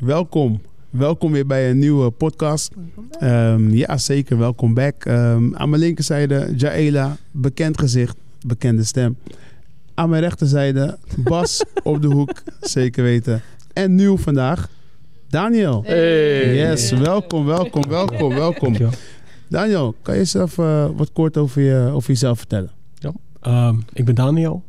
welkom. Welkom weer bij een nieuwe podcast. Um, ja, zeker. Welkom back. Um, aan mijn linkerzijde Jaela, bekend gezicht, bekende stem. Aan mijn rechterzijde Bas op de hoek, zeker weten. En nieuw vandaag, Daniel. Hey. Yes, welkom, welkom, welkom, welkom. Daniel, kan je zelf uh, wat kort over, je, over jezelf vertellen? Ja, um, ik ben Daniel.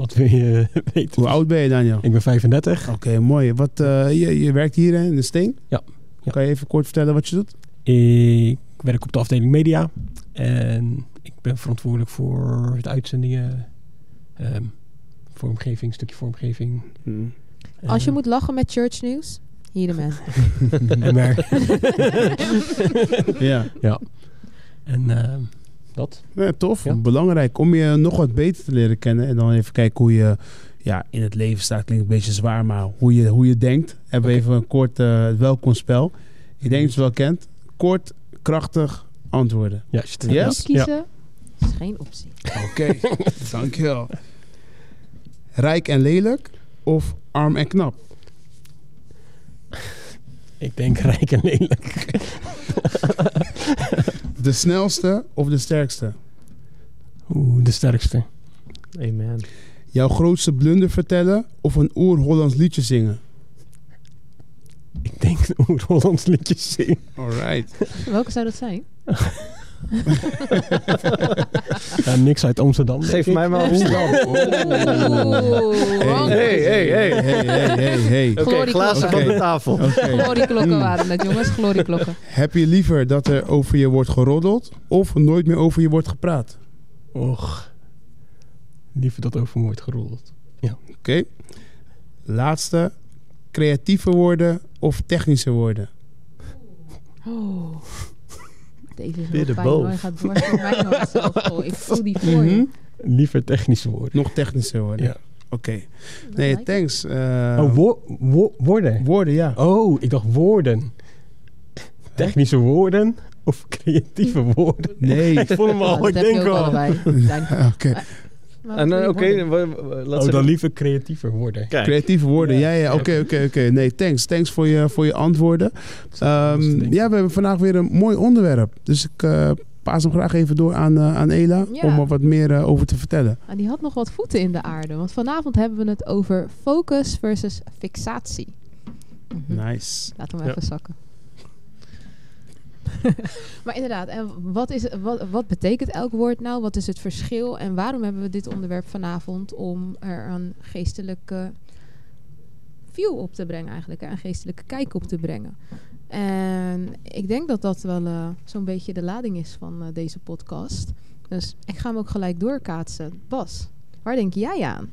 Wat wil je weten? Hoe oud ben je, Daniel? Ik ben 35. Oké, okay, mooi. Wat, uh, je, je, werkt hier in de Steen? Ja. ja. Kan je even kort vertellen wat je doet? Ik werk op de afdeling media. En ik ben verantwoordelijk voor het uitzendingen, um, vormgeving, stukje vormgeving. Hmm. Als je moet lachen met church nieuws, hier de man. en ja. Ja. En uh, dat. Ja, tof. Ja. Belangrijk om je nog wat beter te leren kennen. En dan even kijken hoe je ja, in het leven staat. Klinkt een beetje zwaar, maar hoe je, hoe je denkt. Hebben we okay. even een kort uh, welkomspel. Ik denk dat je het wel kent. Kort, krachtig antwoorden. Juist. Yes? Niet kiezen ja. is geen optie. Oké, okay. dankjewel. Rijk en lelijk of arm en knap? Ik denk rijk en lelijk. de snelste of de sterkste? Oeh, de sterkste. Amen. Jouw grootste blunder vertellen of een oer-Hollands liedje zingen? Ik denk een oer-Hollands liedje zingen. Alright. Welke zou dat zijn? ja, niks uit Amsterdam. Geef mij maar Amsterdam. Hey, hey, hey. hey, hey, hey, hey. Oké, okay, glazen okay. van de tafel. Okay. Glorieklokken waren het, jongens. Glorieklokken. Heb je liever dat er over je wordt geroddeld of nooit meer over je wordt gepraat? Och, liever dat over me wordt geroddeld. Ja. Oké. Okay. Laatste. Creatieve woorden of technische woorden? Oh. Deze is wel fijn hoor. Hij gaat dwars door mij nog zelf gooien. Ik voel die voor je. Mm -hmm. Liever technische woorden. Nog technische woorden? Ja. Oké. Okay. Nee, like thanks. Uh, oh, wo wo woorden? Woorden, ja. Oh, ik dacht woorden. Technische woorden of creatieve woorden? Nee. ik vond hem al, ik denk wel. Oké. En oké, okay, oh, dan liever creatiever worden. Kijk. Creatieve woorden, ja, ja, oké, oké, oké. Nee, thanks. Thanks voor je, voor je antwoorden. Um, ja, we hebben vandaag weer een mooi onderwerp. Dus ik uh, paas hem graag even door aan, uh, aan Ela ja. om er wat meer uh, over te vertellen. Ah, die had nog wat voeten in de aarde, want vanavond hebben we het over focus versus fixatie. Mm -hmm. Nice. Laten we hem ja. even zakken. maar inderdaad, en wat, is, wat, wat betekent elk woord nou? Wat is het verschil? En waarom hebben we dit onderwerp vanavond? Om er een geestelijke view op te brengen eigenlijk. Een geestelijke kijk op te brengen. En ik denk dat dat wel uh, zo'n beetje de lading is van uh, deze podcast. Dus ik ga hem ook gelijk doorkaatsen. Bas, waar denk jij aan?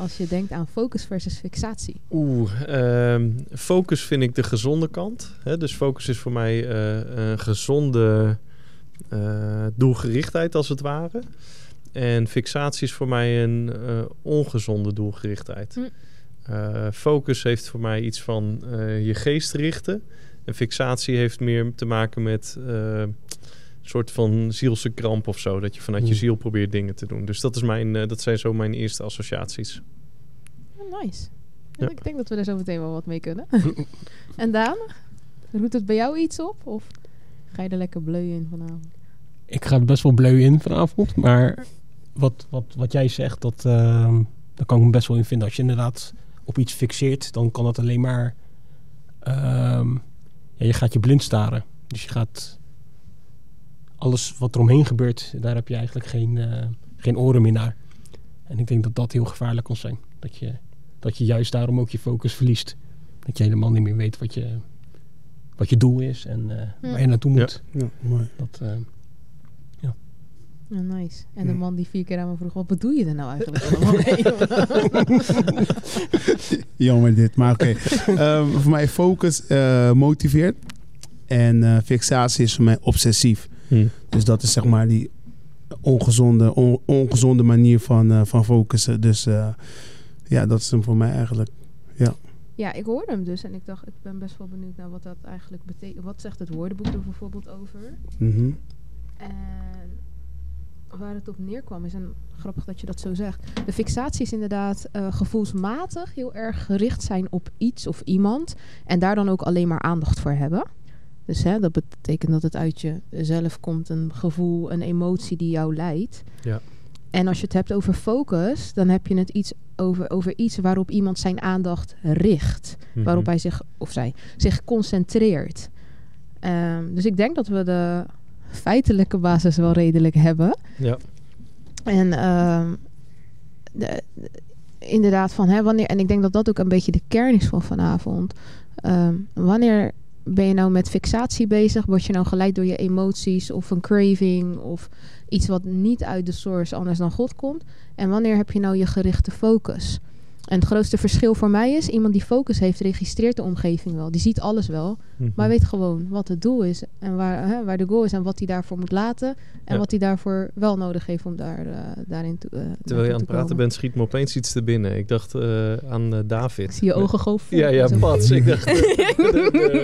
Als je denkt aan focus versus fixatie. Oeh, uh, focus vind ik de gezonde kant. Hè? Dus focus is voor mij uh, een gezonde uh, doelgerichtheid als het ware. En fixatie is voor mij een uh, ongezonde doelgerichtheid. Hm. focus heeft voor mij iets van je geest richten. En fixatie heeft meer te maken met soort van zielse kramp of zo. Dat je vanuit je ziel probeert dingen te doen. Dus dat, is mijn, uh, dat zijn zo mijn eerste associaties. Oh, nice. Ja. Ik denk dat we er zo meteen wel wat mee kunnen. en Daan, roept het bij jou iets op? Of ga je er lekker bleu in vanavond? Ik ga er best wel bleu in vanavond. Maar wat, wat, wat jij zegt, dat, uh, daar kan ik me best wel in vinden. Als je inderdaad op iets fixeert, dan kan dat alleen maar... Uh, ja, je gaat je blind staren. Dus je gaat alles wat er omheen gebeurt, daar heb je eigenlijk geen, uh, geen oren meer naar. En ik denk dat dat heel gevaarlijk kan zijn. Dat je, dat je juist daarom ook je focus verliest. Dat je helemaal niet meer weet wat je, wat je doel is en uh, ja. waar je naartoe moet. Ja, ja mooi. Dat, uh, ja. nice. En de man die vier keer aan me vroeg, wat bedoel je er nou eigenlijk allemaal mee? Jammer dit, maar oké. Okay. um, voor mij focus motiveert. En fixatie is voor mij obsessief. Hmm. Dus dat is zeg maar die ongezonde, on, ongezonde manier van, uh, van focussen. Dus uh, ja, dat is hem voor mij eigenlijk. Ja. Ja, ik hoorde hem dus en ik dacht, ik ben best wel benieuwd naar wat dat eigenlijk betekent. Wat zegt het woordenboek er bijvoorbeeld over? Mm -hmm. En waar het op neerkwam is, en grappig dat je dat zo zegt. De fixatie is inderdaad eh, gevoelsmatig heel erg gericht zijn op iets of iemand. En daar dan ook alleen maar aandacht voor hebben. Dus hè, dat betekent dat het uit jezelf komt, een gevoel, een emotie die jou leidt. Ja. En als je het hebt over focus, dan heb je het iets over, over iets waarop iemand zijn aandacht richt. Mhm. Waarop hij zich, of zij, zich concentreert. Ehm, dus ik denk dat we de feitelijke basis wel redelijk hebben. Ja. En ehm, de- de- inderdaad van hè, wanneer, en ik denk dat dat ook een beetje de kern is van vanavond. Ehm, wanneer ben je nou met fixatie bezig? Word je nou geleid door je emoties of een craving of iets wat niet uit de source anders dan God komt? En wanneer heb je nou je gerichte focus? En het grootste verschil voor mij is, iemand die focus heeft, registreert de omgeving wel. Die ziet alles wel, Mhm. maar weet gewoon wat het doel is en waar, hè, waar de goal is en wat hij daarvoor moet laten. En Ja. wat hij daarvoor wel nodig heeft om daar, eh, daarin te, eh, Terwijl je aan het te praten komen. bent, schiet me opeens iets te binnen. Ik dacht eh, aan David. Ik zie je ogen vol. Ja, ja, pats. Ik dacht,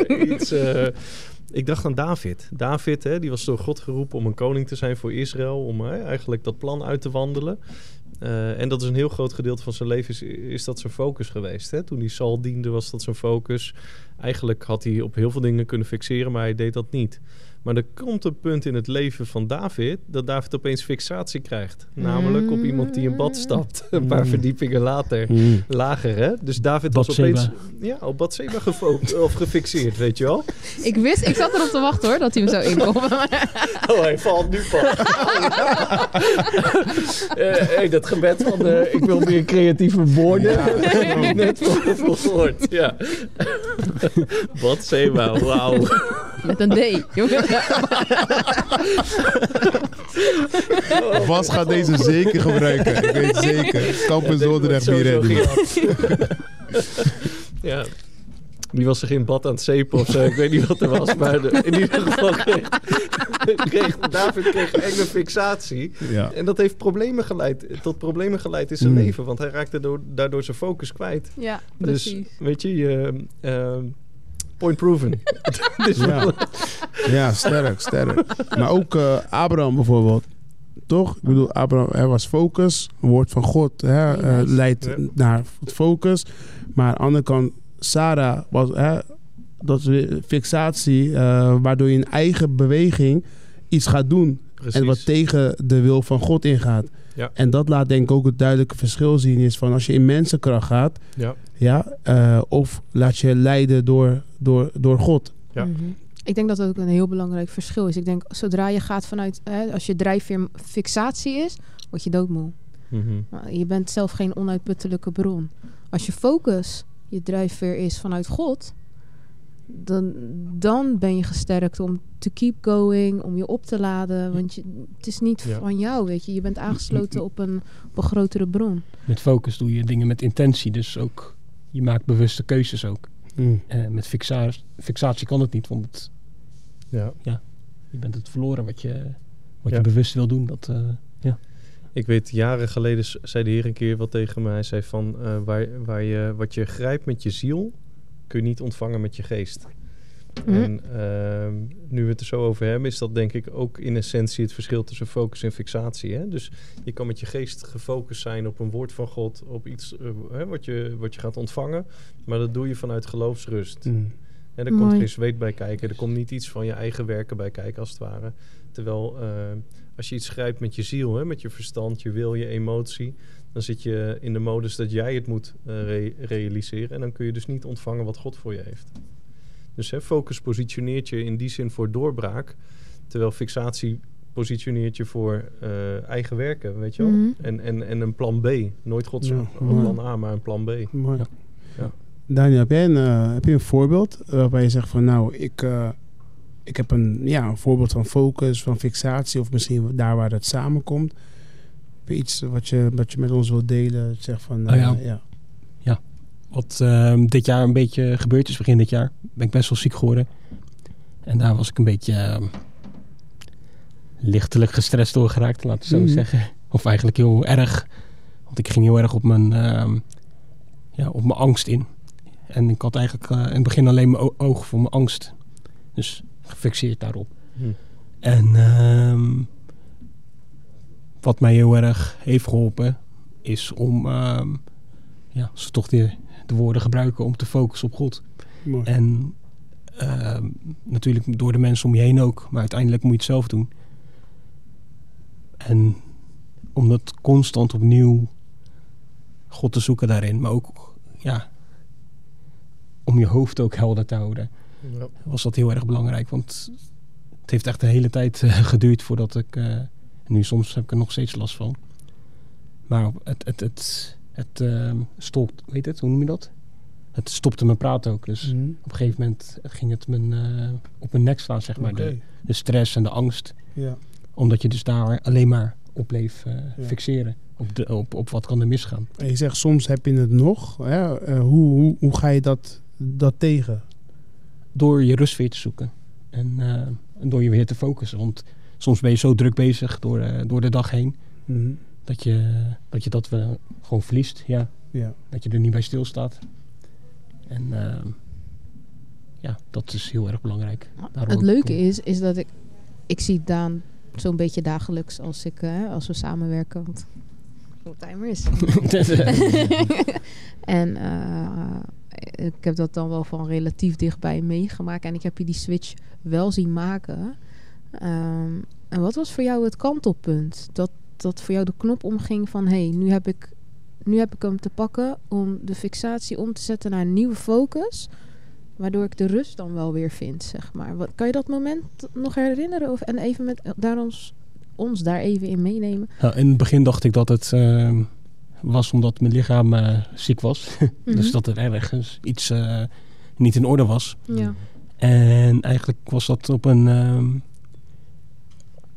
iets, ik dacht aan David. David, hè, die was door God geroepen om een koning te zijn voor Israël. Om hè, eigenlijk dat plan uit te wandelen. Eh, en dat is een heel groot gedeelte van zijn leven, is, is dat zijn focus geweest. Hè? Toen hij Saul diende, was dat zijn focus. Eigenlijk had hij op heel veel dingen kunnen fixeren, maar hij deed dat niet. Maar er komt een punt in het leven van David dat David opeens fixatie krijgt. Namelijk op iemand die in bad stapt. Een paar Mm. verdiepingen later. Mm. Lager, hè? Dus David was opeens ja, op Bathseba gefo- of gefixeerd, weet je wel? Ik wist, ik zat erop te wachten hoor, dat hij hem zou inkomen. Oh, hij valt nu pas. Eh, hey, dat gebed van eh, ik wil meer creatieve woorden. net voor gehoord. Ja. Bathseba, wauw. Met een D. jongen. Bas gaat deze zeker gebruiken. Ik weet het zeker. Campus Dordrecht Bier gehad. ja. Die was zich in bad aan het zeepen of zo. Ik weet niet wat er was. Maar de- in ieder geval kreeg, kreeg David kreeg enge fixatie. Ja. En dat heeft problemen geleid, tot problemen geleid in zijn Mm. leven. Want hij raakte door, daardoor zijn focus kwijt. Ja, Dus precies. weet je, je eh, point proven. dus Ja. ja, sterk, sterk. Maar ook eh, Abraham bijvoorbeeld. Toch? Ik bedoel, Abraham, er was focus. Een woord van God hè, eh, leidt Ja. naar focus. Maar aan de andere kant, Sarah was... Hè, dat is weer fixatie, eh, waardoor je in eigen beweging iets gaat doen. precies. En wat tegen de wil van God ingaat. Ja. En dat laat denk ik ook het duidelijke verschil zien. Is van als je in mensenkracht gaat, ja. Ja, eh, of laat je leiden door, door, door God. Ja. Mhm. Ik denk dat dat ook een heel belangrijk verschil is. Ik denk, zodra je gaat vanuit, hè, als je drijfveer fixatie is, word je doodmoe. Mhm. Nou, Je bent zelf geen onuitputtelijke bron. Als je focus je drijfveer is vanuit God, dan, dan ben je gesterkt om to keep going, om je op te laden. Want je, het is niet Ja. van jou, weet je. Je bent aangesloten op een, op een grotere bron. Met focus doe je dingen met intentie. Dus ook, je maakt bewuste keuzes ook. Mm. Eh, met fixatie, fixatie kan het niet, want het, ja. je bent het verloren wat je, wat Ja. je bewust wil doen. Dat, eh, Ik weet, jaren geleden zei de heer een keer wat tegen me. Hij zei van, eh, waar, waar je, wat je grijpt met je ziel, kun je niet ontvangen met je geest. Mhm. En ehm, nu we het er zo over hebben, is dat denk ik ook in essentie het verschil tussen focus en fixatie. Hè? Dus je kan met je geest gefocust zijn op een woord van God, op iets eh, wat, je, wat je gaat ontvangen. Maar dat doe je vanuit geloofsrust. Mm. En er komt geen zweet bij kijken. Er komt niet iets van je eigen werken bij kijken, als het ware. Terwijl eh, als je iets grijpt met je ziel, hè, met je verstand, je wil, je emotie... dan zit je in de modus dat jij het moet eh, re- realiseren. En dan kun je dus niet ontvangen wat God voor je heeft. Dus hè, focus positioneert je in die zin voor doorbraak... terwijl fixatie positioneert je voor eh, eigen werken, weet je wel? Mhm. En, en, en een plan B. Nooit Gods Ja, plan A, maar een plan B. Mooi. Ja. Ja. Daniel, heb jij een, eh, heb je een voorbeeld eh, waarbij je zegt van nou, ik, eh, ik heb een, ja, een voorbeeld van focus, van fixatie of misschien daar waar het samenkomt. Heb je iets wat je, wat je met ons wilt delen? Zeg van, Oh ja. eh, ja. Wat ehm, dit jaar een beetje gebeurd is, begin dit jaar, ben ik best wel ziek geworden. En daar was ik een beetje ehm, lichtelijk gestrest door geraakt, laten we zo Mhm. zeggen. Of eigenlijk heel erg. Want ik ging heel erg op mijn, ehm, ja, op mijn angst in. En ik had eigenlijk eh, in het begin alleen mijn oog voor mijn angst. Dus gefixeerd daarop. Hm. En wat mij heel erg heeft geholpen is om, ja, als we toch de, de woorden gebruiken, om te focussen op God. Mooi. En ehm, natuurlijk door de mensen om je heen ook, maar uiteindelijk moet je het zelf doen. En om dat constant opnieuw God te zoeken daarin, maar ook ja, om je hoofd ook helder te houden, Ja. was dat heel erg belangrijk. Want het heeft echt de hele tijd eh, geduurd voordat ik. en nu soms heb ik er nog steeds last van. Maar het, het, het, het ehm, stopt, weet het, hoe noem je dat? Het stopte mijn praten ook. Dus Mhm. op een gegeven moment ging het mijn, eh, op mijn nek slaan, zeg maar. De, de stress en de angst. Ja. Omdat je dus daar alleen maar op bleef eh, Ja. fixeren. Op, de, op, op wat kan er misgaan. En je zegt soms heb je het nog. Hè? Eh, hoe, hoe, hoe ga je dat, dat tegen? Door je rust weer te zoeken. En, en door je weer te focussen. Want soms ben je zo druk bezig door, door de dag heen. Mhm. Dat je dat, je dat we gewoon verliest. Ja. Ja. Dat je er niet bij stilstaat. En eh, ja, dat is heel erg belangrijk. Daarom Het leuke is, is dat ik... Ik zie Daan zo'n beetje dagelijks als, ik, eh, als we samenwerken. Want fulltimer is. en eh, ik heb dat dan wel van relatief dichtbij meegemaakt. En ik heb je die switch wel zien maken. Ehm, en wat was voor jou het kantelpunt? Dat, dat voor jou de knop omging van... hé, hey, nu, heb ik, nu heb ik hem te pakken om de fixatie om te zetten naar een nieuwe focus... Waardoor ik de rust dan wel weer vind, zeg maar. Wat, kan je dat moment nog herinneren? Of, en even met daar ons, ons daar even in meenemen? Nou, in het begin dacht ik dat het eh, was omdat mijn lichaam eh, ziek was. Dus Mhm. dat er ergens iets eh, niet in orde was. Ja. En eigenlijk was dat op een...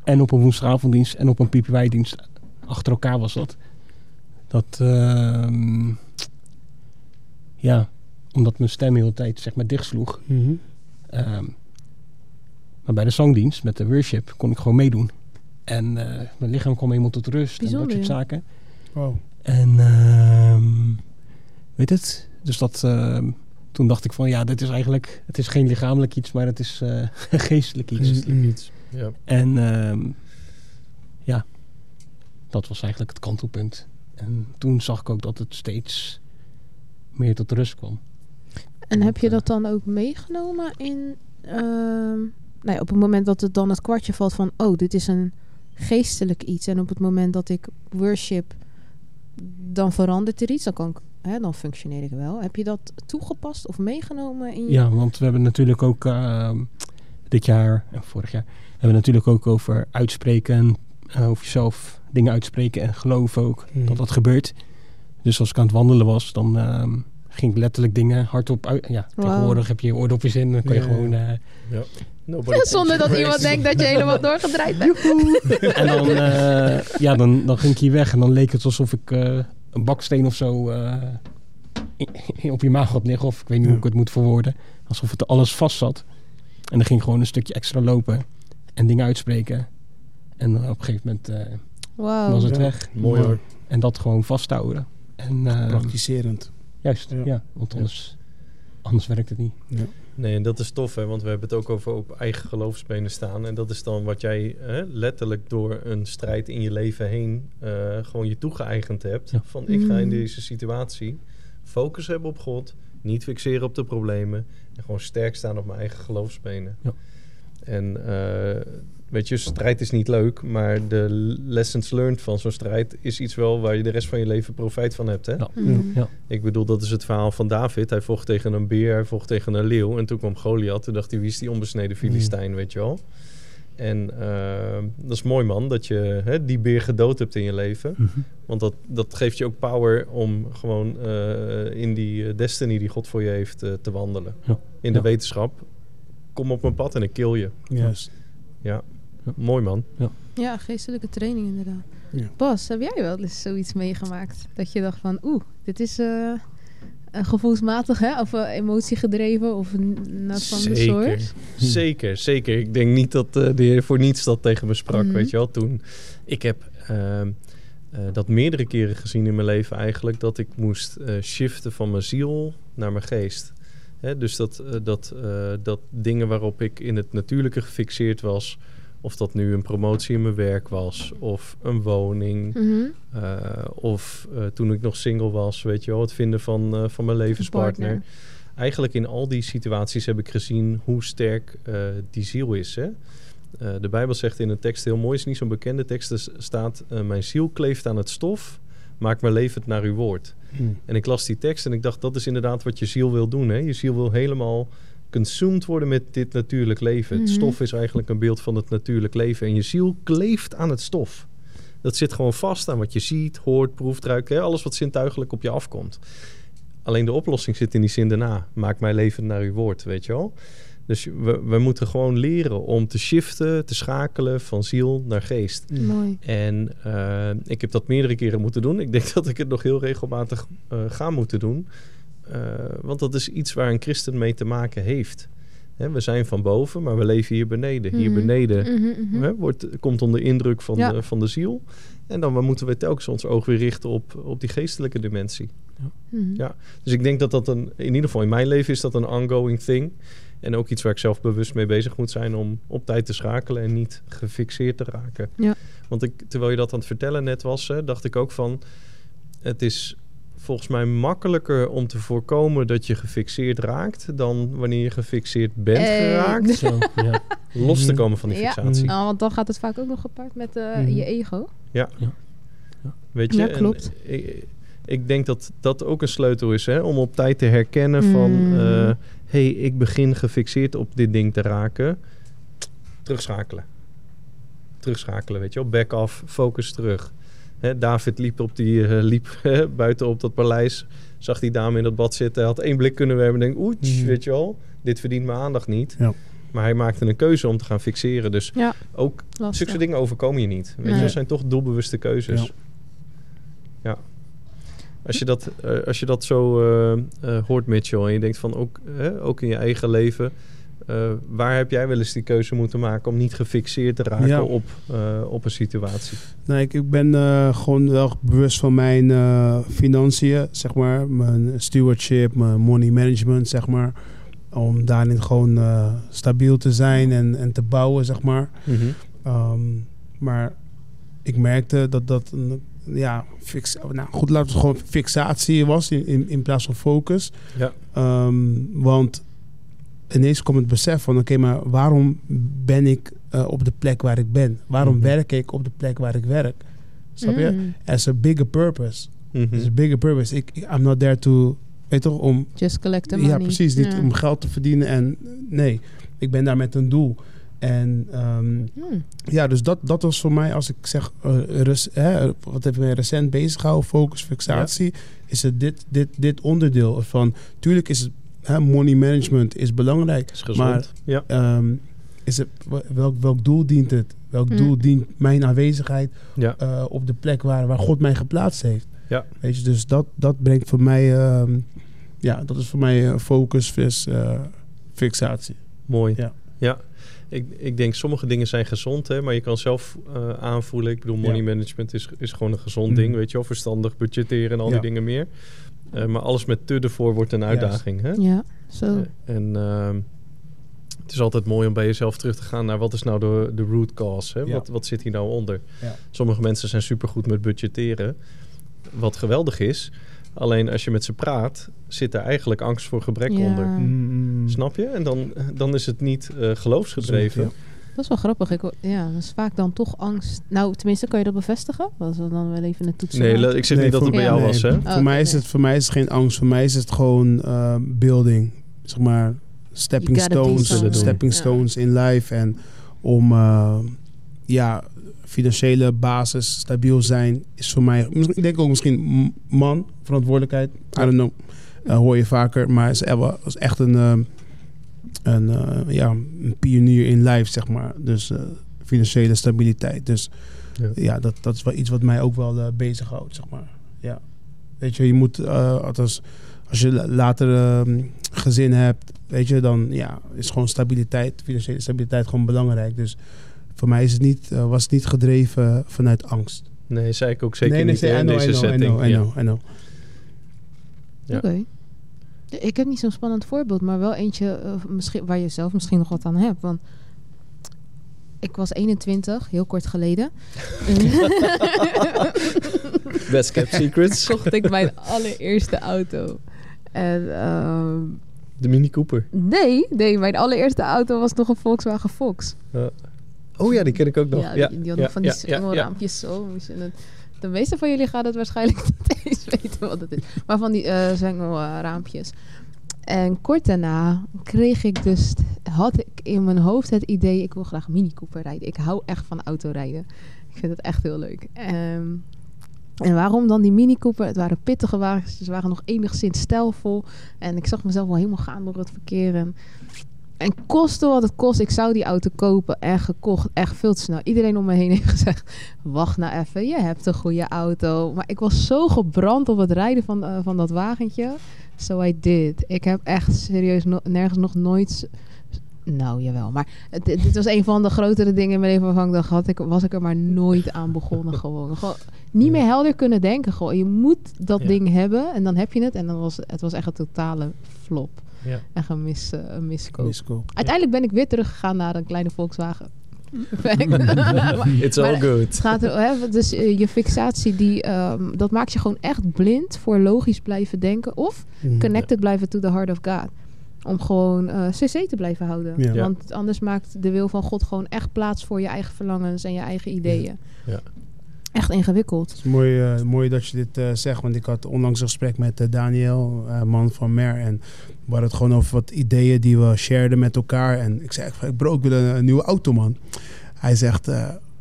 en op een woensdagavonddienst en op een PPY-dienst. Achter elkaar was dat. Dat... ehm, ja, omdat mijn stem heel de tijd zeg maar dichtsloeg. Ehm, maar bij de zangdienst met de worship kon ik gewoon meedoen. En eh, mijn lichaam kwam helemaal tot rust en dat soort zaken. Wow. En ehm, weet het? Dus dat, ehm, toen dacht ik van ja, dit is eigenlijk, het is geen lichamelijk iets, maar het is eh, geestelijk iets. Ja. En ehm, ja, dat was eigenlijk het kantelpunt. En toen zag ik ook dat het steeds meer tot rust kwam. En heb je eh, dat dan ook meegenomen in... ehm, nou ja, op het moment dat het dan het kwartje valt van... oh, dit is een geestelijk iets. En op het moment dat ik worship... dan verandert er iets. Dan, kan ik, hè, dan functioneer ik wel. Heb je dat toegepast of meegenomen in je... Ja, want we hebben natuurlijk ook ehm, dit jaar en vorig jaar hebben we natuurlijk ook over uitspreken, eh, over jezelf dingen uitspreken en geloven ook Mhm. dat dat gebeurt. Dus als ik aan het wandelen was, dan ehm, ging ik letterlijk dingen hardop uit. Ja, tegenwoordig heb je je oordopjes in, dan kan je gewoon. eh, Ja. Ja, zonder dat iemand denkt dat je helemaal doorgedraaid bent. en dan, eh, ja, dan, dan ging ik hier weg en dan leek het alsof ik eh, een baksteen of zo eh, in- op je maag had liggen. Of ik weet niet hoe ik het moet verwoorden. Alsof het alles vast zat. En dan ging ik gewoon een stukje extra lopen en dingen uitspreken. En op een gegeven moment eh, Wauw. was het Ja. weg. Mooi hoor. En dat gewoon vasthouden. En, eh, Praktiserend. juist, Ja. ja. want anders, anders werkt het niet. Nee, en dat is tof, hè, want we hebben het ook over op eigen geloofsbenen staan. En dat is dan wat jij hè, letterlijk door een strijd in je leven heen eh, gewoon je toegeëigend hebt. Ja. Van ik ga in Mm. deze situatie focus hebben op God, niet fixeren op de problemen en gewoon sterk staan op mijn eigen geloofsbenen. Ja. En eh, weet je, strijd is niet leuk, maar de lessons learned van zo'n strijd is iets wel waar je de rest van je leven profijt van hebt. Hè? Ja. Mhm. Ja. Ik bedoel, dat is het verhaal van David. Hij vocht tegen een beer, hij vocht tegen een leeuw. En toen kwam Goliath. Toen dacht hij, wie is die onbesneden Filistijn, weet je wel. En eh, dat is mooi, man, dat je hè, die beer gedood hebt in je leven. Mhm. Want dat, dat geeft je ook power om gewoon eh, in die destiny die God voor je heeft te wandelen. Ja. In de Ja. wetenschap. Kom op mijn pad en ik kill je. Juist. Ja, Ja. mooi man. Ja, geestelijke training inderdaad. Ja. Bas, heb jij wel eens zoiets meegemaakt? Dat je dacht van, oeh, dit is eh, gevoelsmatig, hè? Of eh, emotiegedreven of een nat van de soort? Zeker, zeker. Ik denk niet dat eh, de Heer voor niets dat tegen me sprak, Mhm. weet je wel. Toen, ik heb ehm, eh, dat meerdere keren gezien in mijn leven eigenlijk, dat ik moest eh, shiften van mijn ziel naar mijn geest. Hè, dus dat, eh, dat, eh, dat dingen waarop ik in het natuurlijke gefixeerd was, Of dat nu een promotie in mijn werk was, of een woning, Mhm. eh, of toen ik nog single was, weet je wel, het vinden van, van mijn levenspartner. Partner. Eigenlijk in al die situaties heb ik gezien hoe sterk die ziel is. Hè? De Bijbel zegt in een tekst heel mooi, is niet zo'n bekende tekst, er staat: Mijn ziel kleeft aan het stof, maak me levend naar uw woord. Hm. En ik las die tekst en ik dacht, dat is inderdaad wat je ziel wil doen. Hè? Je ziel wil helemaal consumed worden met dit natuurlijk leven. Het Mhm. stof is eigenlijk een beeld van het natuurlijk leven. En je ziel kleeft aan het stof. Dat zit gewoon vast aan wat je ziet, hoort, proeft, ruikt. Hè? Alles wat zintuigelijk op je afkomt. Alleen de oplossing zit in die zin daarna. Maak mij levend naar uw woord, weet je wel. Dus we, we moeten gewoon leren om te shiften, te schakelen van ziel naar geest. Mooi. En eh, ik heb dat meerdere keren moeten doen. Ik denk dat ik het nog heel regelmatig eh, ga moeten doen. Eh, want dat is iets waar een christen mee te maken heeft. Hè, we zijn van boven, maar we leven hier beneden. Hier Mhm. beneden Mhm, mhm. hè, wordt, komt onder indruk van, Ja. de, van de ziel. En dan moeten we telkens ons oog weer richten op, op die geestelijke dimensie. Mhm. Ja. Dus ik denk dat dat een, in ieder geval in mijn leven is dat een ongoing thing. En ook iets waar ik zelf bewust mee bezig moet zijn om op tijd te schakelen en niet gefixeerd te raken. Ja. Want ik, terwijl je dat aan het vertellen net was, hè, dacht ik ook van... Het is volgens mij makkelijker om te voorkomen dat je gefixeerd raakt... dan wanneer je gefixeerd bent Eh, geraakt, Zo, ja. los te komen van die Ja. fixatie. Nou, want dan gaat het vaak ook nog gepaard met eh, Mhm. je ego. Weet je? Ja, En klopt. Ik, denk dat dat ook een sleutel is, hè? Om op tijd te herkennen van... Mm. eh, hey, ik begin gefixeerd op dit ding te raken. Terugschakelen. Terugschakelen, weet je wel. Back off, focus terug. Hè, David liep, op die, eh, liep hè, buiten op dat paleis. Zag die dame in dat bad zitten. Had één blik kunnen hebben en denk, oeh, Mm. weet je wel. Dit verdient mijn aandacht niet. Ja. Maar hij maakte een keuze om te gaan fixeren. Dus Ja. ook Lastig. zulke dingen overkom je niet. Weet je, dat zijn toch doelbewuste keuzes. Ja. Ja. Als je dat, eh, als je dat zo eh, eh, hoort, Mitchell, en je denkt van ook, hè, ook in je eigen leven, waar heb jij wel eens die keuze moeten maken om niet gefixeerd te raken Ja. op, op een situatie? Nee, ik, ik ben gewoon wel bewust van mijn financiën, zeg maar. Mijn stewardship, mijn money management, zeg maar. Om daarin gewoon stabiel te zijn en, en te bouwen, zeg maar. Ehm, maar ik merkte dat dat een, ja, fix, nou goed, laten we het gewoon fixatie was in, in, in plaats van focus. Ja. Ehm, want ineens kwam het besef van, oké, maar waarom ben ik eh, op de plek waar ik ben? Waarom Mhm. werk ik op de plek waar ik werk? Snap je? Mm. As a bigger purpose. Mhm. There's a bigger purpose. Ik, ik- I'm not there to, weet toch, om Just collect the money. ja, precies. Niet om geld te verdienen. En nee, ik ben daar met een doel. En ehm, Hmm. ja, dus dat, dat was voor mij, als ik zeg, eh, res- hè, wat heb ik mij recent bezig gehouden, focus, fixatie, is het dit, dit, dit onderdeel van, tuurlijk is het, hè, money management is belangrijk, is gezond. maar ja. ehm, is het, welk, welk doel dient het? Welk Mm. doel dient mijn aanwezigheid Ja. eh, op de plek waar, waar God mij geplaatst heeft? Ja. Weet je, dus dat, dat brengt voor mij, ehm, ja, dat is voor mij eh, focus, vis, eh, fixatie. Mooi. Ja. Ja. Ik, ik denk sommige dingen zijn gezond, hè, maar je kan zelf eh, aanvoelen. Ik bedoel, money Ja. management is, is gewoon een gezond ding, weet je wel. Verstandig budgetteren en al Ja. die dingen meer. Eh, maar alles met te ervoor wordt een uitdaging. Hè? Ja, zo. Eh, en ehm, het is altijd mooi om bij jezelf terug te gaan naar wat is nou de, de root cause? Hè? Ja. Wat, wat zit hier nou onder? Ja. Sommige mensen zijn supergoed met budgetteren, wat geweldig is. Alleen als je met ze praat, zit er eigenlijk angst voor gebrek Ja. onder. Mm. Snap je? En dan, dan is het niet eh, geloofsgedreven. Ja. Dat is wel grappig. Ik, ja, dat is vaak dan toch angst. Nou, tenminste, kan je dat bevestigen? Was er dan wel even een toetsen? Nee, ik zeg Nee, niet dat het voor- bij jou Ja. was, hè? Voor, Oh, mij oké, is nee. het, voor mij is het geen angst. Voor mij is het gewoon eh, building. Zeg maar, stepping stones. Stepping Ja. stones in life. En om eh, ja, financiële basis stabiel zijn is voor mij... Ik denk ook misschien man, verantwoordelijkheid. I don't know. Eh, hoor je vaker. Maar is, is echt een, eh, een, eh, ja, een pionier in life, zeg maar. Dus financiële stabiliteit. Dus Ja. ja, dat, dat is wel iets wat mij ook wel bezighoudt, zeg maar. Ja. Weet je, je moet, althans, als je la- later eh, gezin hebt, weet je, dan ja, is gewoon stabiliteit, financiële stabiliteit gewoon belangrijk. Dus voor mij is het niet, eh, was het niet gedreven vanuit angst. Nee, zei ik ook zeker nee, nee, niet nee, in know, deze I setting. know, I Ja. know, I know. Ja. Oké. Ik heb niet zo'n spannend voorbeeld, maar wel eentje eh, misschien, waar je zelf misschien nog wat aan hebt. Want ik was 21, heel kort geleden. Best kept secrets. kocht ik mijn allereerste auto. En ehm, De Mini Cooper. nee, nee, mijn allereerste auto was nog een Volkswagen Fox. Oh ja, die ken ik ook nog. Ja, die, van die ja, raampjes zo. het- De meeste van jullie gaan het waarschijnlijk niet eens weten wat het is. Maar van die raampjes. En kort daarna kreeg ik dus, had ik in mijn hoofd het idee, ik wil graag Mini Cooper rijden. Ik hou echt van autorijden. Ik vind het echt heel leuk. Ehm, en waarom dan die Mini Cooper? Het waren pittige wagens, ze waren nog enigszins stijlvol. En ik zag mezelf wel helemaal gaan door het verkeer. En, en koste wat het kost, ik zou die auto kopen en gekocht. Echt veel te snel. Iedereen om me heen heeft gezegd, wacht nou even, je hebt een goede auto. Maar ik was zo gebrand op het rijden van, eh, van dat wagentje. So I did. Ik heb echt serieus no- nergens nog nooit... Nou, jawel. Maar het, dit dit was een van de grotere dingen in mijn leven waarvan ik dacht, had ik, was ik er maar nooit aan begonnen. Gewoon, gewoon niet meer helder kunnen denken. Gewoon, je moet dat Ja. ding hebben en dan heb je het. En dan was het was echt een totale flop. Ja. Echt een, mis, eh, een miskoop. Uiteindelijk ben ik weer teruggegaan naar een kleine Volkswagen. It's maar all good. het gaat er, hè, dus eh, je fixatie, die, ehm, dat maakt je gewoon echt blind voor logisch blijven denken. Of Mhm. connected blijven to the heart of God. Om gewoon eh, cc te blijven houden. Ja. Want anders maakt de wil van God gewoon echt plaats voor je eigen verlangens en je eigen ideeën. Ja. Echt ingewikkeld. Het is mooi, eh, mooi dat je dit eh, zegt, want ik had onlangs een gesprek met eh, Daniel, man van Mer. En we het gewoon over wat ideeën die we shareden met elkaar. En ik zei, ik wil een, een nieuwe auto, man. Hij zegt,